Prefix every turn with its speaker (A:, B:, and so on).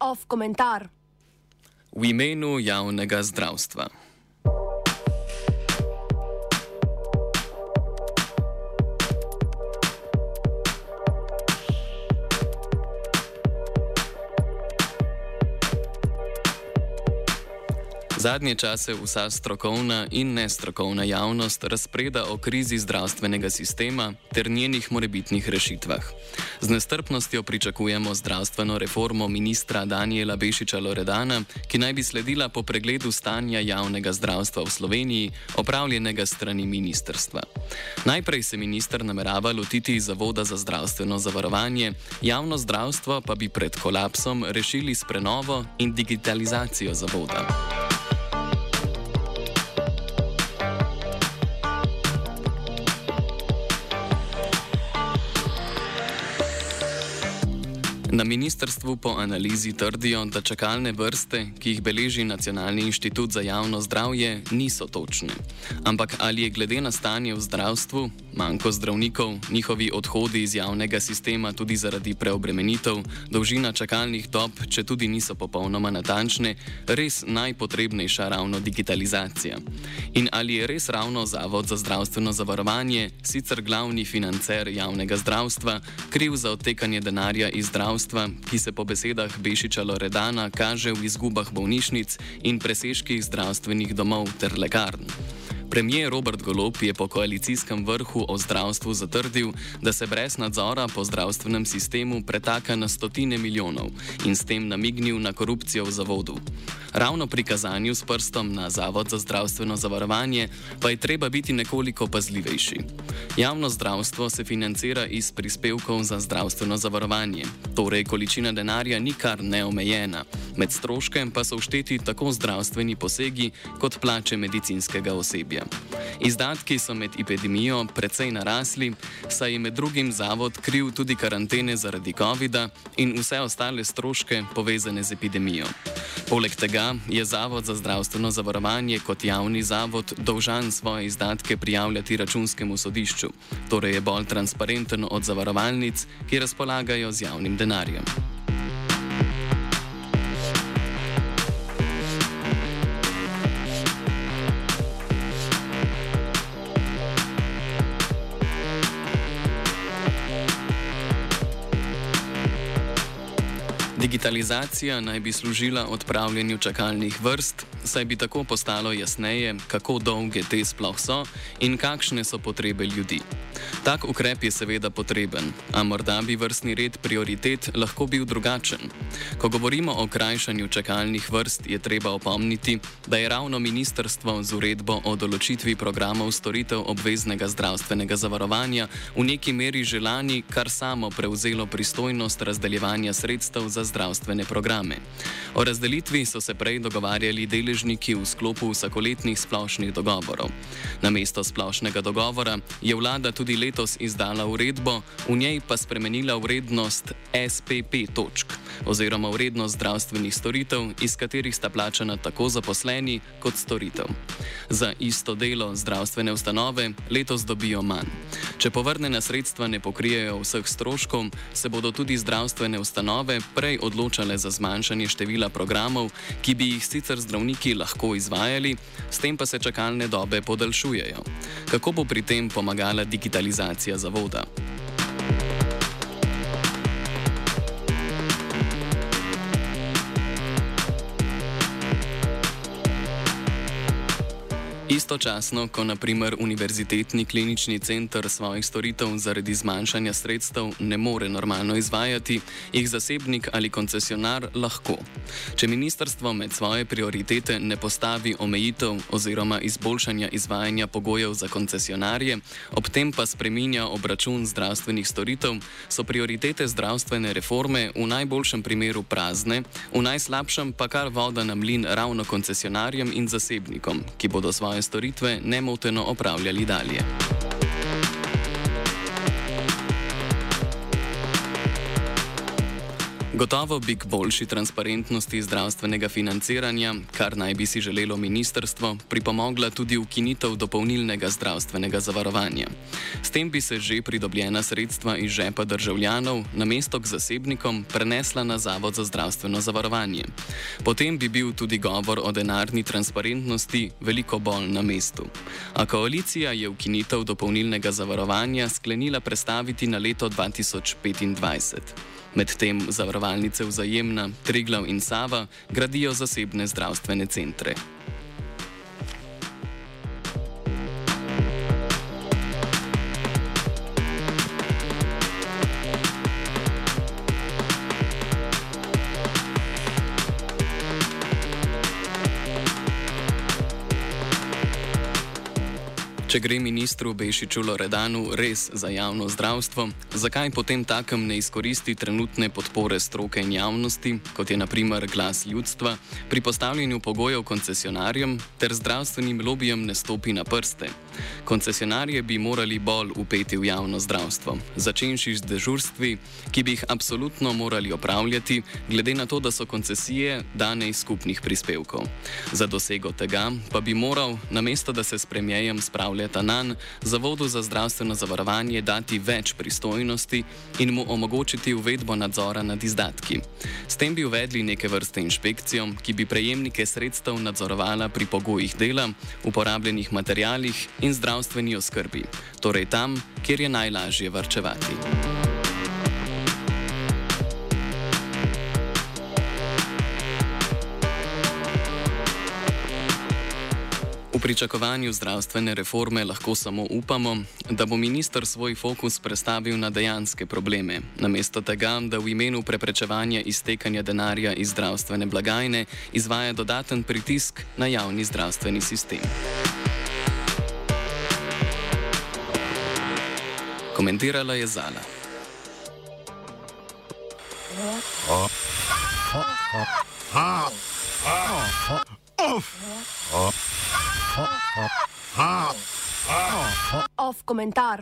A: Off komentar.
B: V imenu javnega zdravstva. Zadnje čase vsa strokovna in nestrokovna javnost razpreda o krizi zdravstvenega sistema ter njenih morebitnih rešitvah. Z nestrpnostjo pričakujemo zdravstveno reformo ministra Daniela Bešiča Loredana, ki naj bi sledila po pregledu stanja javnega zdravstva v Sloveniji, opravljenega strani ministerstva. Najprej se minister namerava lotiti Zavoda za zdravstveno zavarovanje, javno zdravstvo pa bi pred kolapsom rešili s prenovo in digitalizacijo zavoda. Na ministrstvu po analizi trdijo, da čakalne vrste, ki jih beleži Nacionalni inštitut za javno zdravje, niso točne. Ampak ali je glede na stanje v zdravstvu, manjko zdravnikov, njihovi odhodi iz javnega sistema tudi zaradi preobremenitev, dolžina čakalnih dob, če tudi niso popolnoma natančne, res najpotrebnejša ravno digitalizacija? In ali je res ravno Zavod za zdravstveno zavarovanje, sicer glavni financer javnega zdravstva, kriv za odtekanje denarja iz zdravstva? Zdravstva, ki se po besedah Bešiča Loredana kaže v izgubah bolnišnic in preseških zdravstvenih domov ter lekarn. Premijer Robert Golop je po koalicijskem vrhu o zdravstvu zatrdil, da se brez nadzora po zdravstvenem sistemu pretaka na stotine milijonov in s tem namignil na korupcijo v zavodu. Ravno pri kazanju s prstom na Zavod za zdravstveno zavarovanje pa je treba biti nekoliko pazljivejši. Javno zdravstvo se financira iz prispevkov za zdravstveno zavarovanje, torej količina denarja ni kar neomejena, med stroške pa so všteti tako zdravstveni posegi kot plače medicinskega osebja. Izdatki so med epidemijo precej narasli, saj je med drugim zavod kriv tudi karantene zaradi COVID-a in vse ostale stroške povezane z epidemijo. Poleg tega je Zavod za zdravstveno zavarovanje kot javni zavod dolžan svoje izdatke prijavljati računskemu sodišču, torej je bolj transparenten od zavarovalnic, ki razpolagajo z javnim denarjem. Digitalizacija naj bi služila odpravljanju čakalnih vrst, saj bi tako postalo jasneje, kako dolge te sploh so in kakšne so potrebe ljudi. Tak ukrep je seveda potreben, a morda bi vrstni red prioritet lahko bil drugačen. Ko govorimo o krajšanju čakalnih vrst, je treba opomniti, da je ravno ministrstvo z uredbo o določitvi programov storitev obveznega zdravstvenega zavarovanja v neki meri želani kar samo prevzelo pristojnost razdeljevanja sredstev za zdravstvene programe. O razdelitvi so se prej dogovarjali deležniki v sklopu vsakoletnih splošnih dogovorov. Na mesto splošnega dogovora je vlada tudi letos izdala uredbo, v njej pa spremenila vrednost SPP točk oziroma vrednost zdravstvenih storitev, iz katerih sta plačana tako zaposleni kot storitev. Za isto delo zdravstvene ustanove letos dobijo manj. Če povrnjena sredstva ne pokrijejo vseh stroškov, se bodo tudi zdravstvene ustanove prej odločale za zmanjšanje števila programov, ki bi jih sicer zdravniki lahko izvajali, s tem pa se čakalne dobe podaljšujejo. Kako bo pri tem pomagala digitalizacija zavoda? Istočasno, ko naprimer Univerzitetni klinični center svojih storitev zaradi zmanjšanja sredstev ne more normalno izvajati, jih zasebnik ali koncesionar lahko. Če ministrstvo med svoje prioritete ne postavi omejitev oziroma izboljšanja izvajanja pogojev za koncesionarje, ob tem pa spreminja obračun zdravstvenih storitev, so prioritete zdravstvene reforme v najboljšem primeru prazne, v najslabšem pa kar voda na mlin ravno koncesionarjem in zasebnikom, ki bodo svoje storitve nemoteno opravljali dalje. Gotovo bi k boljši transparentnosti zdravstvenega financiranja, kar naj bi si želelo ministrstvo, pripomogla tudi ukinitev dopolnilnega zdravstvenega zavarovanja. S tem bi se že pridobljena sredstva iz žepa državljanov na mesto k zasebnikom prenesla na Zavod za zdravstveno zavarovanje. Potem bi bil tudi govor o denarni transparentnosti veliko bolj na mestu. A koalicija je ukinitev dopolnilnega zavarovanja sklenila prestaviti na leto 2025. Medtem zavarovalnice vzajemna Triglav in Sava gradijo zasebne zdravstvene centre. Če gre ministru Bešiču Loredanu res za javno zdravstvo, zakaj potem takem ne izkoristi trenutne podpore stroke in javnosti, kot je naprimer glas ljudstva, pri postavljanju pogojev koncesionarjem ter zdravstvenim lobijem ne stopi na prste? Koncesionarje bi morali bolj upeti v javno zdravstvo, začenši z dežurstvi, ki bi jih absolutno morali opravljati, glede na to, da so koncesije dane iz skupnih prispevkov. Za dosego tega pa bi moral, namesto da se s premijejem spravlja leta nanj, Zavodu za zdravstveno zavarovanje dati več pristojnosti in mu omogočiti uvedbo nadzora nad izdatki. S tem bi uvedli neke vrste inšpekcijo, ki bi prejemnike sredstev nadzorovala pri pogojih dela, uporabljenih materijalih in zdravstveni oskrbi, torej tam, kjer je najlažje vrčevati. Pričakovanju zdravstvene reforme lahko samo upamo, da bo minister svoj fokus prestavil na dejanske probleme, namesto tega, da v imenu preprečevanja iztekanja denarja iz zdravstvene blagajne izvaja dodaten pritisk na javni zdravstveni sistem. Komentirala je Zala. Oh. Oh. Oh. Oh. Oh. Oh.
A: Off komentar.